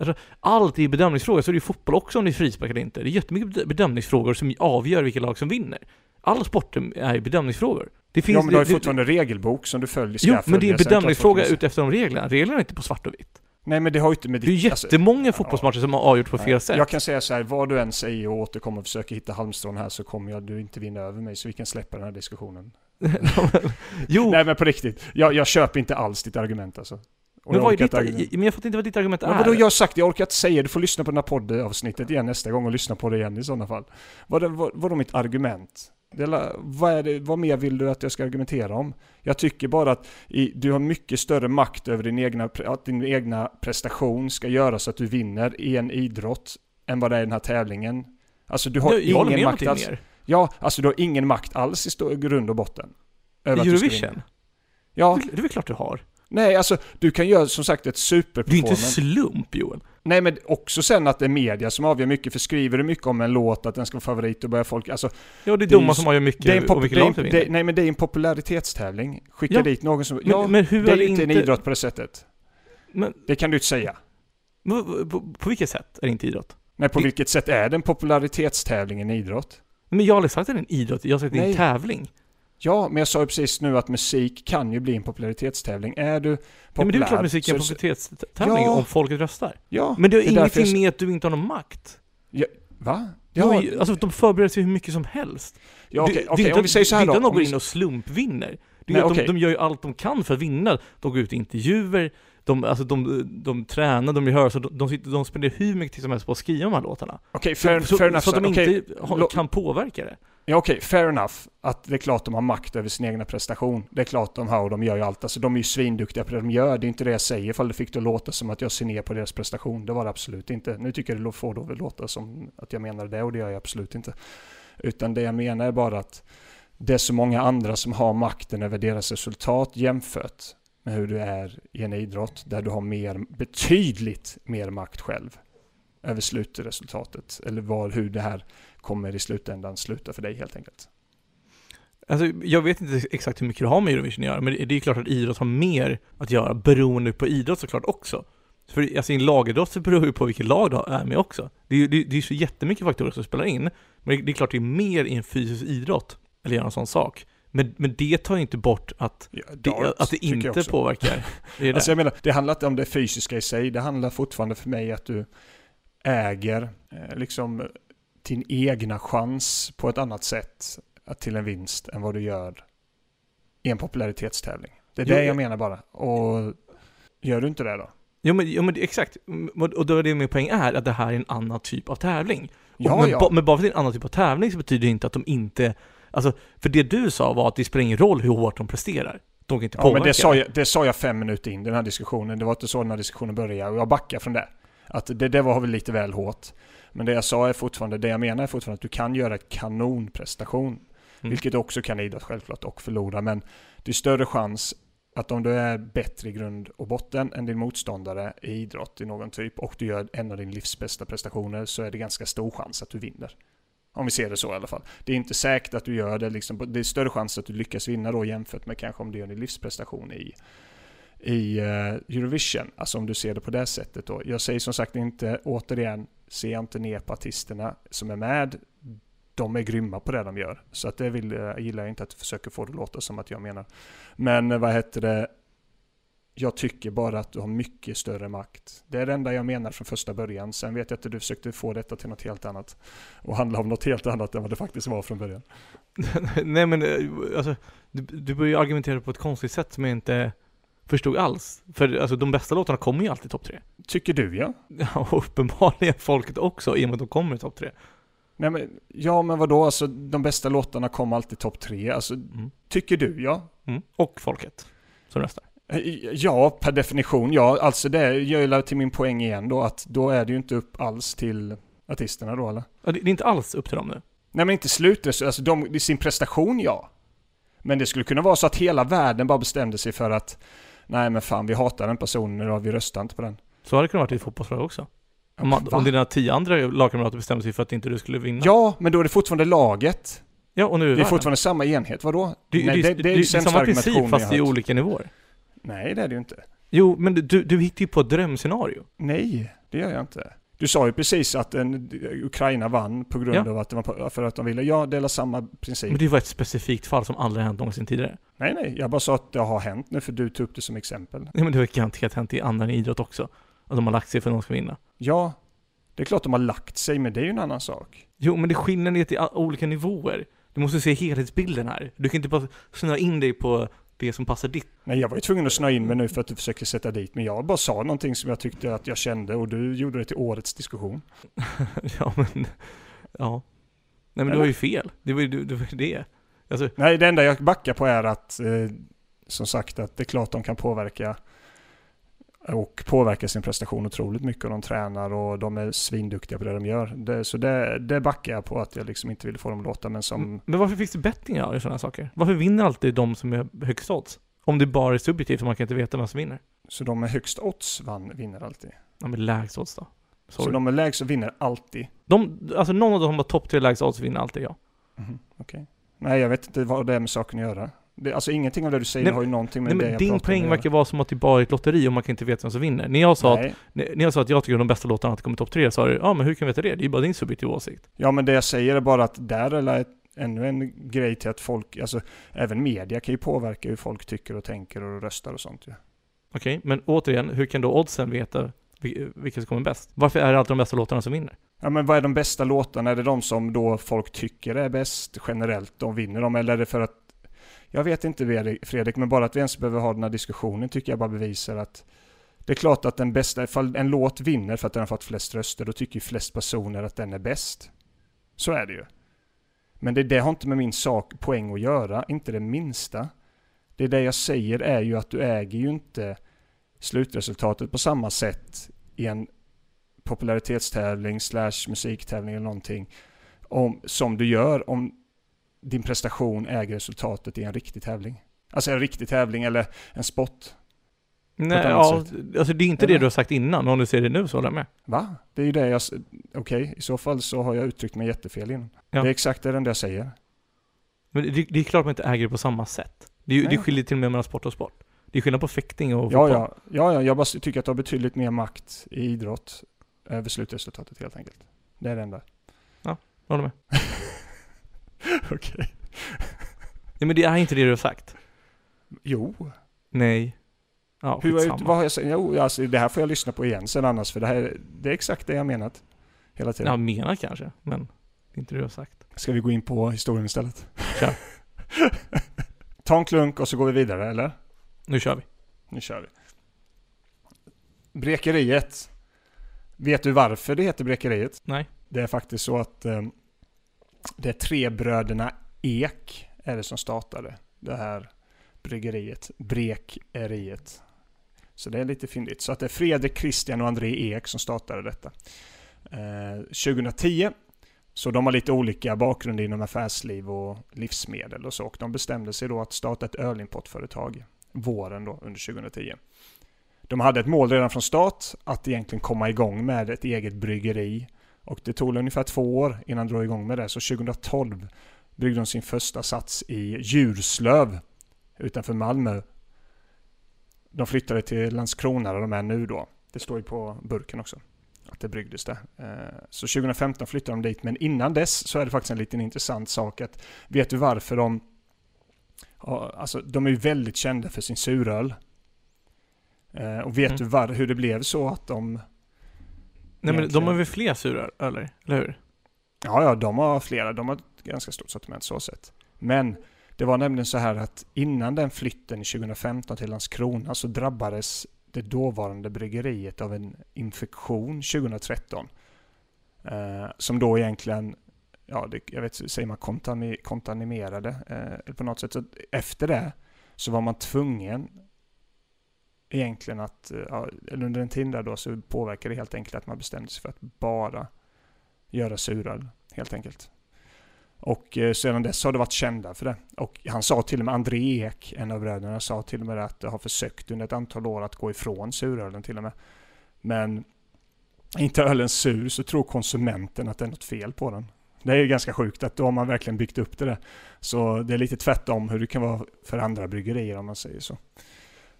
alltså, allt är bedömningsfrågor, så är det ju fotboll också om det är frispark eller inte. Det är jättemycket bed- bedömningsfrågor som avgör vilka lag som vinner. Alla sporter är bedömningsfrågor. Det finns, ja men du har ju fortfarande en regelbok som du följer. Jo, men det är en bedömningsfråga utefter de reglerna. Reglerna är inte på svart och vitt. Nej men det har ju inte med Det är ju ditt... alltså- jättemånga fotbollsmatcher som har avgjorts på fel Nej, sätt. Jag kan säga så här, vad du än säger och återkommer och försöker hitta halmstrån här så kommer jag, du inte vinna över mig så vi kan släppa den här diskussionen. jo, Nej men på riktigt, jag, jag köper inte alls ditt argument alltså. Och men jag vad är ditt, argument- men jag fattar inte vad ditt argument Men är. vadå jag har sagt, jag orkar inte säga Du får lyssna på den här poddavsnittet igen nästa gång och lyssna på det igen i sådana fall. Vad, är- vad, vadå mitt argument? Det vad, det, vad mer vill du att jag ska argumentera om? Jag tycker bara att i, du har mycket större makt över din egna, att din egna prestation ska göra så att du vinner i en idrott än vad det är i den här tävlingen. Alltså du har jag, jag ingen makt alls. mer. Ja, alltså du har ingen makt alls i grund och botten. över Eurovision? Ja, Det är väl klart du har. Nej alltså du kan göra som sagt ett Det är superperformance. inte slump Joel. Nej men också sen att det är media som avgör mycket, för skriver du mycket om en låt att den ska vara favorit och börjar folk, alltså Ja, det är s- som avgör mycket det är och pop- vilket det det, nej men det är en popularitetstävling. Skicka Ja. dit någon som, Men, ja, men hur det är är inte en idrott på det sättet. Men, Det kan du inte säga. på, på, på vilket sätt är det inte idrott? Nej på Det- vilket sätt är det en popularitetstävling en idrott? Men jag har aldrig sagt att det är en idrott, jag har sagt att det är en tävling. Ja, men jag sa ju precis nu att musik kan ju bli en popularitetstävling. Är du populär... Ja, men det är väl klart musik är en så- popularitetstävling Ja. om folket röstar. Ja, Men det är därför ingenting jag- med att du inte har någon makt. Va? Ja, Ja, alltså de förbereder sig hur mycket som helst. ja okej, Det- det är om vi säger så här Det är inte att de går in och slumpvinner. Det är Nej, att de, de gör ju allt de kan för att vinna. De går ut i intervjuer, de, alltså de, de tränar, de rehearsar, de, de, sitter- de spenderar hur mycket tid som helst på att skriva de här låtarna. Okej, fair, så, fair enough. så att de inte Lo- kan påverka det. Ja okej, fair enough. Att det är klart de har makt över sin egna prestation. Det är klart de har och de gör ju allt. Alltså de är ju svinduktiga på det de gör. Det är inte det jag säger ifall det fick det att låta som att jag ser ner på deras prestation. Det var det absolut inte. Nu tycker jag det får då låta som att jag menar det och det gör jag absolut inte. Utan det jag menar är bara att det är så många andra som har makten över deras resultat jämfört med hur du är i en idrott där du har mer, betydligt mer makt själv över slutresultatet. Eller var, hur det här kommer i slutändan sluta för dig helt enkelt. Alltså, jag vet inte exakt hur mycket det har med Eurovision att göra, men det är klart att idrott har mer att göra, beroende på idrott såklart också. För alltså, i en lagidrott så beror det ju på vilket lag du är med också. Det är ju det, det är så jättemycket faktorer som spelar in, men det, är klart det är mer i en fysisk idrott, eller göra en sån sak. Men, men det tar ju inte bort att Ja, det, dart att det inte påverkar. Det Alltså det. jag menar, det handlar inte om det fysiska i sig. Det handlar fortfarande för mig att du äger eh, liksom din egna chans på ett annat sätt till en vinst än vad du gör i en popularitetstävling. Det är Jo, det jag- jag menar bara. Och gör du inte det då? Jo men, jo, men exakt, och då är det min poäng är att det här är en annan typ av tävling. Ja, och men, ja. ba, men bara för att det är en annan typ av tävling så betyder det inte att de inte, alltså, för det du sa var att det spelar ingen roll hur hårt de presterar. De kan inte Ja, påverka men det sa, jag, det sa jag fem minuter in i den här diskussionen. Det var inte så den här diskussionen började och jag backar från det. Att det, det var väl lite väl hårt. Men det jag sa är fortfarande, det jag menar är fortfarande att du kan göra ett kanonprestation. Mm. Vilket du också kan idrott självklart och förlora. Men det är större chans att om du är bättre i grund och botten än din motståndare i idrott i någon typ och du gör en av din livs bästa prestationer så är det ganska stor chans att du vinner. Om vi ser det så i alla fall. Det är inte säkert att du gör det, liksom, det är större chans att du lyckas vinna då jämfört med kanske om du gör din livsprestation i, i eh, Eurovision. Alltså om du ser det på det sättet då. Jag säger som sagt inte, återigen, se inte ner på artisterna som är med. De är grymma på det de gör. Så att det vill, jag gillar jag inte att du försöker få det att låta som att jag menar. Men eh, vad heter det? Jag tycker bara att du har mycket större makt. Det är det enda jag menar från första början. Sen vet jag att du försökte få detta till något helt annat. Och handla om något helt annat än vad det faktiskt var från början. Nej men, alltså, du, du börjar ju argumentera på ett konstigt sätt som jag inte förstod alls. För alltså, de bästa låtarna kommer ju alltid i topp tre. Tycker du ja? Ja, och uppenbarligen folket också, i och med att de kommer i topp tre. Nej, men, ja men vadå, alltså de bästa låtarna kom alltid topp tre. Alltså, Mm. tycker du ja? Mm. Och folket som röstar. Eh, Ja, per definition ja. Alltså det gör ju till min poäng igen då att då är det ju inte upp alls till artisterna då eller? Ja, det, det är inte alls upp till dem nu. Nej men inte slutresultat, alltså de, i sin prestation ja. Men det skulle kunna vara så att hela världen bara bestämde sig för att nej men fan vi hatar den personen idag, vi röstar inte på den. Så hade det kunnat vara i fotbollslag också. Om, Va? om dina tio andra lagkamrater bestämde sig för att inte du skulle vinna. Ja, men då är det fortfarande laget. ja och nu är Det är världen. fortfarande samma enhet, vadå? Det, nej, det, det, det, är sämsta samma princip fast i olika nivåer. Nej det är det ju inte. Jo, men du, du hittar ju på ett drömscenario. Nej, det gör jag inte. Du sa ju precis att en, Ukraina vann på grund Ja. av att, det var, för att de ville, ja, dela samma princip. Men det var ett specifikt fall som aldrig hänt någonsin tidigare. Nej, nej, jag bara sa att det har hänt nu för du tog upp det som exempel. Nej men det har ju garanterat hänt i annan idrott också. Att de har lagt sig för att någon ska vinna. Ja, det är klart de har lagt sig, men det är ju en annan sak. Jo, men det är skillnad i att det är olika nivåer. Du måste se helhetsbilden här. Du kan inte bara snöa in dig på det som passar ditt. Nej, jag var ju tvungen att snöa in mig nu för att du försöker sätta dit men Jag bara sa någonting som jag tyckte att jag kände och du gjorde det till årets diskussion. ja, men... Ja. Nej men du Eller? har ju fel. Det var ju det. Var ju det. Alltså, Nej, det enda jag backar på är att, eh, som sagt, att det är klart de kan påverka och påverka sin prestation otroligt mycket och de tränar och de är svinduktiga på det de gör. Det, så det, det backar jag på att jag liksom inte ville få dem att låta men som... Men varför finns det bettingar i sådana saker? Varför vinner alltid de som är högst odds? Om det bara är subjektivt och man kan inte veta vem som vinner. Så de med högst odds vann, vinner alltid. Ja men lägst odds då. Så Sorry. de med lägst vinner alltid. De, alltså någon av dem som har topp tre lägst odds vinner alltid ja. Mhm, Okej. Nej, jag vet inte vad det är med saken att göra. Det, alltså ingenting av det du säger Nej, har ju någonting med Nej, det jag din poäng verkar vara som att det bara är ett lotteri och man kan inte veta vem som vinner. När jag sa att, när jag sa att jag tycker att de bästa låtarna alltid kommer topp tre, sa du ja men hur kan vi veta det? Det är ju bara din subjektiva åsikt. Ja, men det jag säger är bara att där är ett, ännu en grej till att folk, alltså även media kan ju påverka hur folk tycker och tänker och röstar och sånt ju. Okej, men återigen, hur kan då oddsen veta vil- vilka som kommer bäst? Varför är det alltid de bästa låtarna som vinner? Ja men vad är de bästa låtarna? Är det de som då folk tycker är bäst generellt, de vinner dem? Eller är det för att, jag vet inte Fredrik- men bara att vi ens behöver ha den här diskussionen tycker jag bara bevisar att det är klart att den bästa, ifall en låt vinner för att den har fått flest röster, då tycker ju flest personer att den är bäst. Så är det ju. Men det, det har inte med min sak, poäng att göra, inte det minsta. Det är det jag säger är ju att du äger ju inte slutresultatet på samma sätt i en popularitetstävling slash musiktävling eller någonting om, som du gör om din prestation äger resultatet i en riktig tävling. Alltså en riktig tävling eller en sport. Nej, ja, sätt. alltså det är inte det Eller? du har sagt innan, om du säger det nu så håller jag med. Va? Det är ju det jag... Okej, i så fall så har jag uttryckt mig jättefel innan. Ja. Det är exakt det jag säger. Men det, det är klart man inte äger det på samma sätt. Det, är det skiljer till och med mellan sport och sport. Det är skillnad på fäktning och Ja, fotboll. ja, ja, ja, jag bara tycker att du har betydligt mer makt i idrott över slutresultatet helt enkelt. Det är det enda. Jag håller med. Okej. Ja, men det är inte det du har sagt. Jo. Nej. Ja, Hur, skitsamma. vad har jag sagt? Jo, alltså, det här får jag lyssna på igen sen annars, för det här det är exakt det jag menat. Hela tiden. Ja, menar kanske, men det är inte det du har sagt. Ska vi gå in på historien istället? Kör. Ta en klunk och så går vi vidare, eller? Nu kör vi. Nu kör vi. Brekeriet. Vet du varför det heter Brekeriet? Nej. Det är faktiskt så att eh, det är tre bröderna Ek är det som startade det här bryggeriet. Brekeriet. Så det är lite fyndigt. Så att det är Fredrik, Christian och André Ek som startade detta. Eh, 2010. Så de har lite olika bakgrund inom affärsliv och livsmedel och så. Och de bestämde sig då att starta ett ölimportföretag våren då under 2010. De hade ett mål redan från start att egentligen komma igång med ett eget bryggeri. Och det tog ungefär två år innan de drog igång med det. Så 2012 bryggde de sin första sats i Djurslöv utanför Malmö. De flyttade till Landskrona där de är nu då. Det står ju på burken också att det bryggdes där. Eh, Så 2015 flyttade de dit, men innan dess så är det faktiskt en liten intressant sak att vet du varför de alltså de är ju väldigt kända för sin suröl. Eh, och vet Mm. du var, hur det blev så att de... Nej men de har väl fler surar, eller? Eller hur? Ja, ja, de har flera. De har ett ganska stort sortiment så sett. Men det var nämligen så här att innan den flytten 2015 till Landskrona så drabbades det dåvarande bryggeriet av en infektion 2013. Eh, som då egentligen, ja, det, jag vet säger man kontami, kontaminerade eh, på något sätt. Så efter det så var man tvungen egentligen att, eh, ja, eller under en tid där då så påverkade det helt enkelt att man bestämde sig för att bara göra suröl, helt enkelt. Och eh, sedan dess har det varit kända för det. Och han sa till och med, André Ek, en av bröderna, sa till och med att det har försökt under ett antal år att gå ifrån surölen till och med. Men är inte ölen sur så tror konsumenten att det är något fel på den. Det är ju ganska sjukt att då har man verkligen byggt upp det där. Så det är lite tvärtom hur det kan vara för andra bryggerier om man säger så.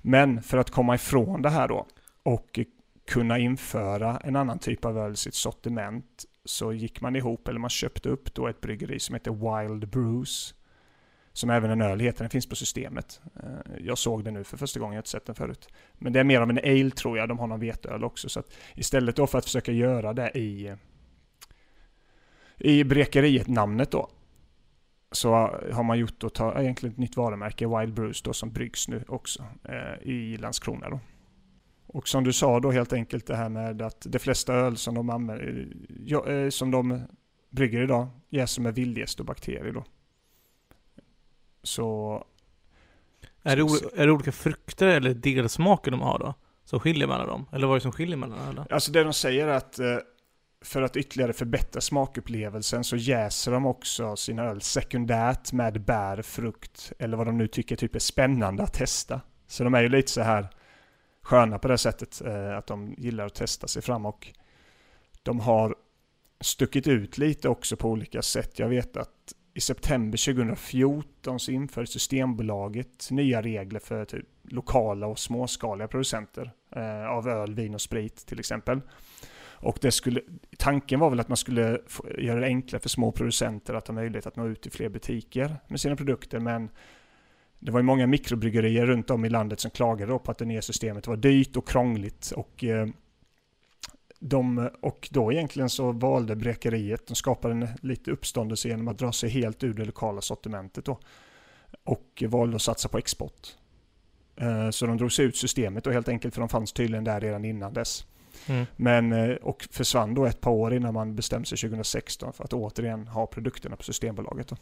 Men för att komma ifrån det här då och kunna införa en annan typ av öl i sitt sortiment så gick man ihop, eller man köpte upp då ett bryggeri som heter Wild Brews. Som även en öl heter, den finns på systemet. Eh, jag såg den nu för första gången, jag har inte sett den förut. Men det är mer av en ale tror jag, de har någon veteöl också. Så att istället då för att försöka göra det i, i brekeriet-namnet då. Så har man gjort då, ta, egentligen ett nytt varumärke, Wild Brews då, som bryggs nu också eh, i Landskrona då. Och som du sa då helt enkelt det här med att de flesta öl som de, använder, ja, eh, som de brygger idag jäser med vildgäst och bakterier då. Så Är det, är det olika frukter eller delsmaker de har då? Som skiljer mellan dem? Eller vad är det som skiljer mellan ölen? Alltså det de säger är att eh, för att ytterligare förbättra smakupplevelsen så jäser de också sina öl sekundärt med bär, frukt eller vad de nu tycker typ är spännande att testa. Så de är ju lite så här sköna på det sättet eh, att de gillar att testa sig fram och de har stuckit ut lite också på olika sätt. Jag vet att i september 2014 så införde Systembolaget nya regler för typ lokala och småskaliga producenter eh, av öl, vin och sprit till exempel. Och det skulle, tanken var väl att man skulle få, göra det enklare för små producenter att ha möjlighet att nå ut till fler butiker med sina produkter. Men det var ju många mikrobryggerier runt om i landet som klagade på att det nya systemet var dyrt och krångligt. Och, eh, de, och då egentligen så valde Bräkeriet, de skapade en lite uppståndelse genom att dra sig helt ur det lokala sortimentet då. Och valde att satsa på export. Eh, så de drog sig ut systemet och helt enkelt för de fanns tydligen där redan innan dess. Mm. Men, eh, och försvann då ett par år innan man bestämde sig 2016 för att återigen ha produkterna på Systembolaget. Då.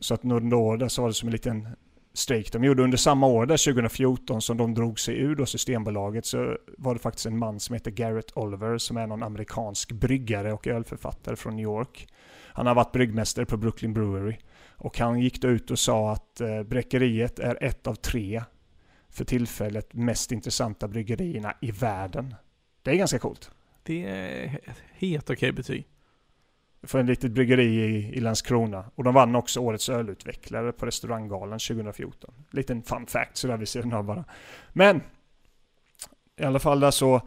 Så att några år där så var det som en liten strejk de gjorde. Under samma år, där 2014, som de drog sig ur då Systembolaget så var det faktiskt en man som heter Garrett Oliver som är någon amerikansk bryggare och ölförfattare från New York. Han har varit bryggmästare på Brooklyn Brewery. Och han gick då ut och sa att eh, Bräckeriet är ett av tre för tillfället mest intressanta bryggerierna i världen. Det är ganska coolt. Det är ett helt okej betyg. För en litet bryggeri i, i Landskrona. Och de vann också Årets ölutvecklare på Restauranggalan 2014. Liten fun fact sådär vid sidan av bara. Men i alla fall där så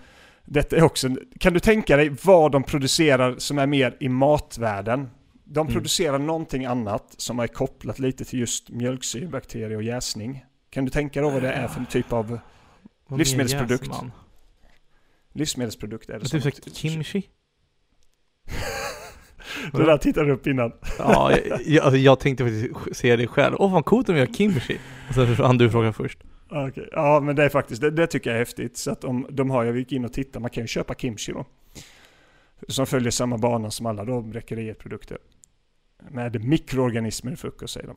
detta är också, kan du tänka dig vad de producerar som är mer i matvärlden? De Mm. producerar någonting annat som är kopplat lite till just mjölksyrebakterier och jäsning. Kan du tänka dig vad det är för en typ av Livsmedelsprodukt. Mer jäser man? livsmedelsprodukt? Är det Typ något- kimchi? Det där tittade du upp innan. Ja, jag, jag, alltså jag tänkte faktiskt se det själv. Åh vad coolt om jag gör kimchi. Och sen hann du fråga först. Okej, Ja, men det är faktiskt, det, det tycker jag är häftigt. Så att om, de har, jag gick in och tittade, man kan ju köpa kimchi då. Som följer samma bana som alla då bräckeriet-produkter. Med mikroorganismer i frukost säger de.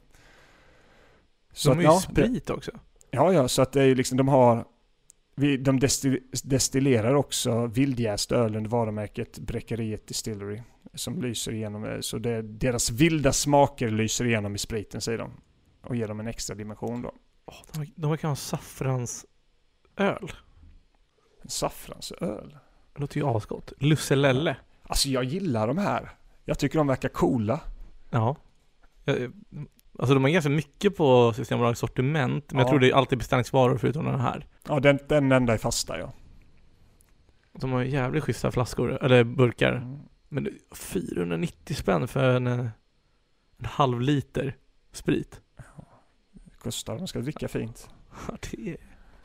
Så De att, ju ja, sprit också. ja, ja, så att det är liksom, de har, vi, de destil, destillerar också vildjäst öl under varumärket Bräckeriet Distillery. Som lyser igenom, eh, så det, deras vilda smaker lyser igenom i spriten säger de. Och ger dem en extra dimension då. Åh, de, de verkar ha en saffransöl. En saffransöl. Det låter ju asgott. Lusselelle. Alltså jag gillar de här. Jag tycker de verkar coola. Ja. Jag- Alltså de har ganska mycket på Systembolagets sortiment, men jag Ja. tror det är alltid beställningsvaror förutom den här. Ja, den, den enda är fasta ja. De har jävligt schyssta flaskor, eller burkar. Mm. Men det- 490 spänn för en, eh, en halv liter sprit. Kostar, de ska dricka fint. Ja, det är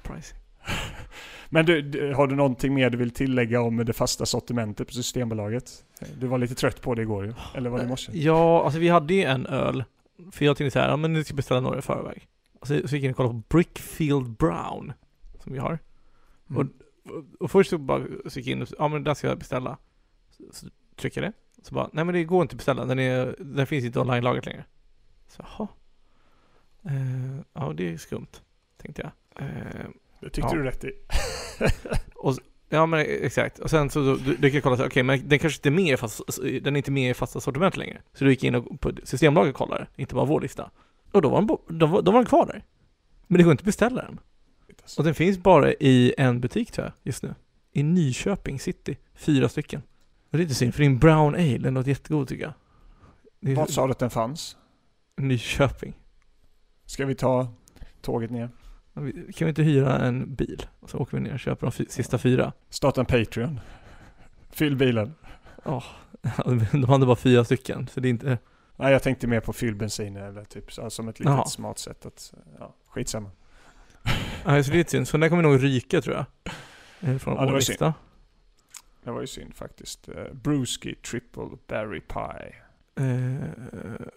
pricey. Men du, du, har du någonting mer du vill tillägga om det fasta sortimentet på Systembolaget? Du var lite trött på det igår ju. Eller var det i morse? Ja, alltså vi hade ju en öl. För jag tänkte så här, ja men nu ska jag beställa några i förväg. Och så, så gick jag och kollade på Brickfield Brown. Som vi har. Mm. Och, och först så bara så gick jag in och ja men den ska jag beställa. Så, så trycker jag det. Så bara, nej men det går inte att beställa. Den, är, den finns inte online-lagret längre. Så jaha. Eh, ja det är skumt. Tänkte jag. Eh, Det tyckte Ja. du rätt i. Ja men exakt. Och sen så då, då, då kan kolla så okej men den kanske inte är med i fast, den är inte med i fasta sortiment längre. Så då gick in och på Systembolaget och kollade, inte bara vår lista. Och då var den, då var, då var den kvar där. Men det går inte att beställa den. Och den finns bara i en butik tror jag, just nu. I Nyköping city. Fyra stycken. Och det är lite synd, för din brown ale, den låter jättegod tycker jag. Det är Vart sa du att den fanns? Nyköping. Ska vi ta tåget ner? Ja, Kan vi inte hyra en bil? Och så åker vi ner och köper de sista fyra. Starta en Patreon. Fyll bilen. De hade bara fyra stycken, så det är inte... Nej, jag tänkte mer på fyll bensin eller typ så, som ett litet Jaha. smart sätt att, ja, skitsamma. Nej, så det är lite synd. Så den kommer nog ryka tror jag. Eh, Från Ja, det vår var lista. Det var ju synd faktiskt. Uh, Brewski Triple Berry Pie. Eh,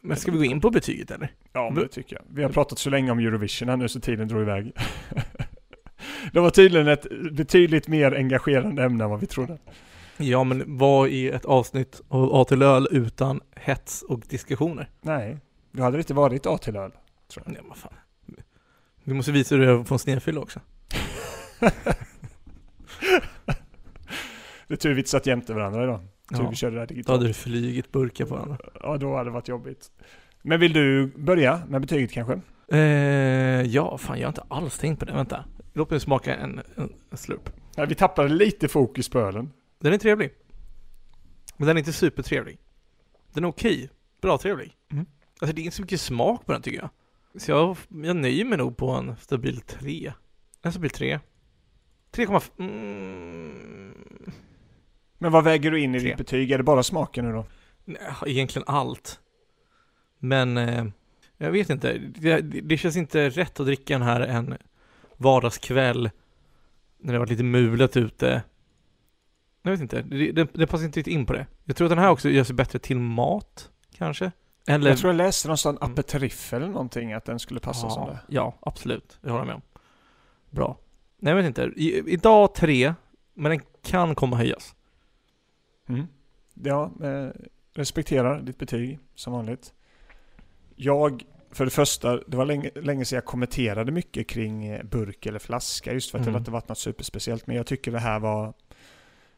men ska vi gå in på betyget eller? Ja, men det tycker jag. Vi har pratat så länge om Eurovision här nu så tiden drog iväg. det var tydligen ett betydligt mer engagerande ämne än vad vi trodde. Ja, men vad är ett avsnitt av A till öl utan hets och diskussioner? Nej, du hade inte varit A till öl. Tror jag. Nej, vad fan. Vi måste visa hur det är att få en snedfylla också. Det är tur vi inte satt jämte varandra idag. Tur Ja. vi körde det här Då digitalt. hade det flugit burkar på varandra. Ja, då hade det varit jobbigt. Men vill du börja med betyget kanske? Eh, ja, fan jag har inte alls tänkt på det. Vänta. Låt mig smaka en, en, en slurp. Ja, vi tappade lite fokus på ölen. Den är trevlig. Men den är inte supertrevlig. Den är okej. Bra trevlig. Mm. Alltså det är inte så mycket smak på den tycker jag. Så jag, jag nöjer mig nog på en stabil 3. En stabil 3. 3,5. Mm. Men vad väger du in i ditt betyg? Är det bara smaken nu då? Egentligen allt. Men eh, jag vet inte. Det, det känns inte rätt att dricka den här en vardagskväll när det varit lite mulet ute. Jag vet inte. Det, det, det passar inte riktigt in på det. Jag tror att den här också gör sig bättre till mat, kanske. Eller Jag tror jag läste någonstans Mm. aperitif eller någonting att den skulle passa som ja, det. ja, absolut. Det håller jag med om. Bra. Nej, jag vet inte. I, idag tre, men den kan komma höjas. Mm. Ja, eh, respekterar ditt betyg som vanligt. Jag, för det första, det var länge, länge sedan jag kommenterade mycket kring eh, burk eller flaska just för att Mm. det inte varit något superspeciellt. Men jag tycker det här var,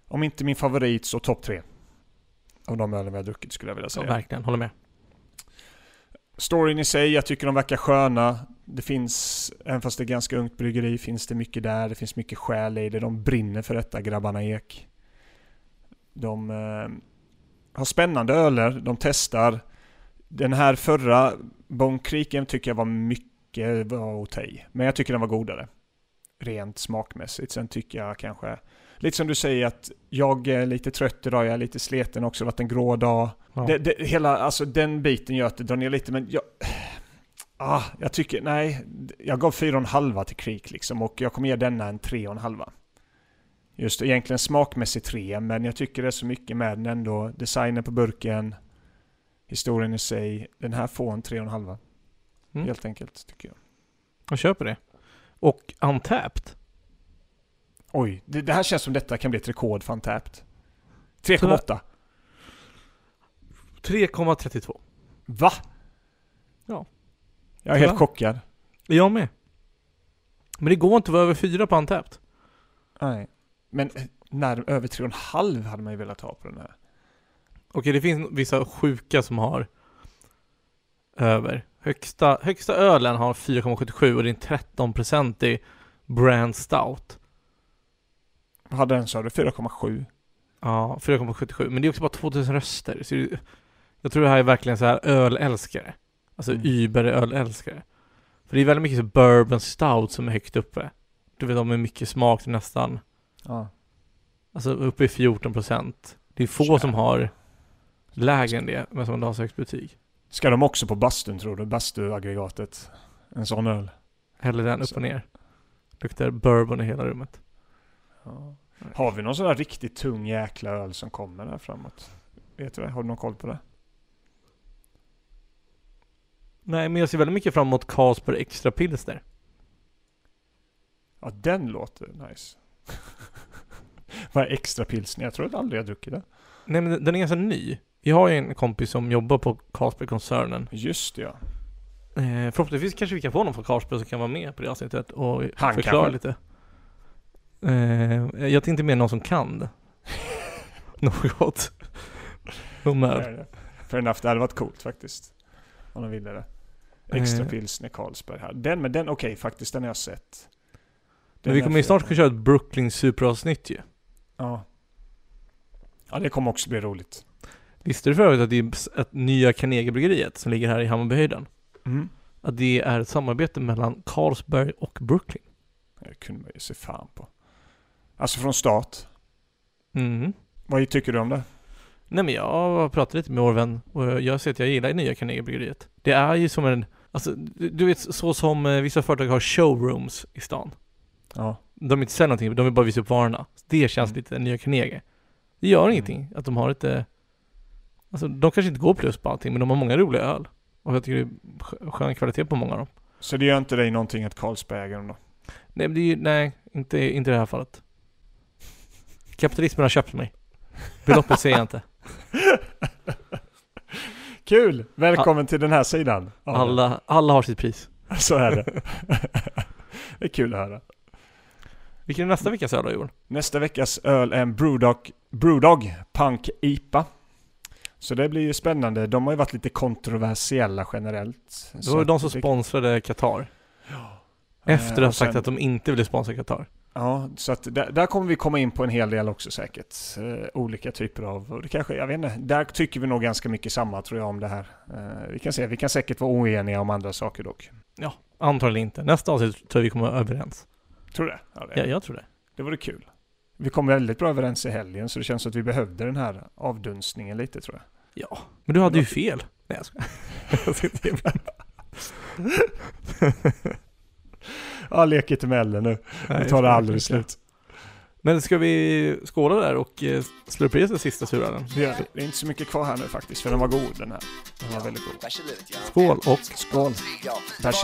om inte min favorit så topp tre. Av de ölen vi har druckit skulle jag vilja Ja, säga. verkligen. Håller med. Storyn i sig, jag tycker de verkar sköna. Det finns, även fast det är ganska ungt bryggeri, finns det mycket där. Det finns mycket själ i det. De brinner för detta, grabbarna Ek. De eh, har spännande öler, de testar. Den här förra Bone Creeken tycker jag var mycket var okej. Men jag tycker den var godare. Rent smakmässigt. Sen tycker jag kanske, lite som du säger att jag är lite trött idag, jag är lite sliten också, det har varit en grå dag. Ja. Det, det, hela, alltså den biten gör att det drar ner lite, men jag... Ah, jag tycker, nej. Jag gav fyra och en halva till Creek liksom och jag kommer ge denna en tre och en halva. Just egentligen smakmässigt tre, men jag tycker det är så mycket med den ändå. Designen på burken, historien i sig. Den här får en tre och en halva. Mm. Helt enkelt, tycker jag. Jag köper det. Och Untapped. Oj, det, det här känns som detta kan bli ett rekord för Untapped. 3,8. 3,32. Va? Ja. Jag är helt chockad. Jag med. Men det går inte att vara över 4 på Untapped. Nej. Men eh, när, över 3,5 hade man ju velat ha på den här. Okej, det finns vissa sjuka som har över. Högsta, högsta ölen har 4,77 och det är en 13-procentig brand stout. Hade den sa du? 4,7? Ja, 4,77. Men det är också bara 2000 röster. Så det, jag tror det här är verkligen så här ölälskare. Alltså Mm. Uber ölälskare. För det är väldigt mycket så bourbon stout som är högt uppe. Du vet, de är mycket smak nästan, Ja. alltså uppe i 14 procent. Det är få Jävlar. som har lägre än det, men som har betyg. Ska de också på bastun tror du? Bastuaggregatet? En sån öl? Hellre den upp och ner. Luktar bourbon i hela rummet. Ja. Har vi någon sån där riktigt tung jäkla öl som kommer här framåt? Vet du det? Har du någon koll på det? Nej, men jag ser väldigt mycket fram emot Carlsberg Extra Pilsner. Ja, den låter nice. Vad är extra pilsner? Jag tror att aldrig jag druckit det. Nej, men den är ganska ny. Jag har ju en kompis som jobbar på Carlsberg-koncernen. Just det, ja. Eh, förhoppningsvis kanske vi kan få någon från Carlsberg som kan vara med på det avsnittet och Han förklara kanske. lite. Eh, jag tänkte mer någon som kan något. Någon med. Fair enough, det hade varit coolt faktiskt. Om de ville det. Extra Eh. pilsner Carlsberg här. Den, men den, okej faktiskt, den har jag sett. Men vi kommer ju snart kunna köra ett Brooklyn Super-avsnitt ju. Ja. Ja, det kommer också bli roligt. Visste du för övrigt att det är ett nya Carnegiebryggeriet som ligger här i Hammarbyhöjden? Mm. Att det är ett samarbete mellan Carlsberg och Brooklyn. Det kunde man ju se fan på. Alltså från start. Mm. Vad tycker du om det? Nej men jag har pratat lite med vår vän och jag ser att jag gillar nya Carnegiebryggeriet. Det är ju som en, alltså du du vet så som eh, vissa företag har showrooms i stan. Ja. De inte sälja någonting, de vill bara visa upp varorna. Det känns Mm. lite nya Carnegie. Det gör Mm. ingenting att de har lite, alltså de kanske inte går plus på allting men de har många roliga öl. Och jag tycker det är skö- skön kvalitet på många av dem. Så det gör inte dig någonting att Carlsberg äger dem då? Nej men det är ju, nej, inte, inte i det här fallet. Kapitalismen har köpt mig. Beloppet säger jag inte. Kul! Välkommen till den här sidan. Alla, alla har sitt pris. Så är det. det är kul att höra. Vilken är nästa veckas öl då Joel? Nästa veckas öl är en Brewdog, Brewdog Punk IPA. Så det blir ju spännande. De har ju varit lite kontroversiella generellt. Det var ju de som det- sponsrade Qatar. Eh, Efter att ha sagt sen- att de inte ville sponsra Qatar. Ja, så att där, där kommer vi komma in på en hel del också säkert. Eh, olika typer av, och det kanske, jag vet inte, där tycker vi nog ganska mycket samma tror jag om det här. Eh, vi kan se, vi kan säkert vara oeniga om andra saker dock. Antagligen inte. Nästa avsnitt tror jag vi kommer vara överens. Tror du det? Ja, det, Ja, jag tror det. det vore kul. Vi kom väldigt bra överens i helgen så det känns som att vi behövde den här avdunstningen lite tror jag. Ja, men du hade ju fel. Nej jag skojar. Ja, lek inte med elden nu. Nej, Nu tar det aldrig slut. Men ska vi skåla där och eh, slå upp i den sista surölen? Det är, det är inte så mycket kvar här nu faktiskt, för den var god den här. Den var väldigt god. Skål och Skål!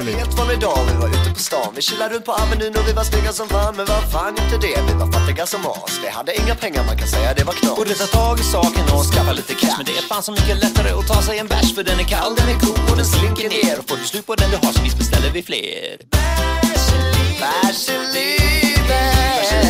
En helt vanlig dag, vi var ute på stan Vi chillade runt på Avenyn och vi var snygga som fan Men vad fan gjorde det? Vi var fattiga som as Vi hade inga pengar, man kan säga det var knas Borde ta tag i saken och skaffa lite cash Men det är fan så mycket lättare att ta sig en bärs För den är kall, den är god och den slinker ner Och får du slut på den du har så visst beställer vi fler Bärselit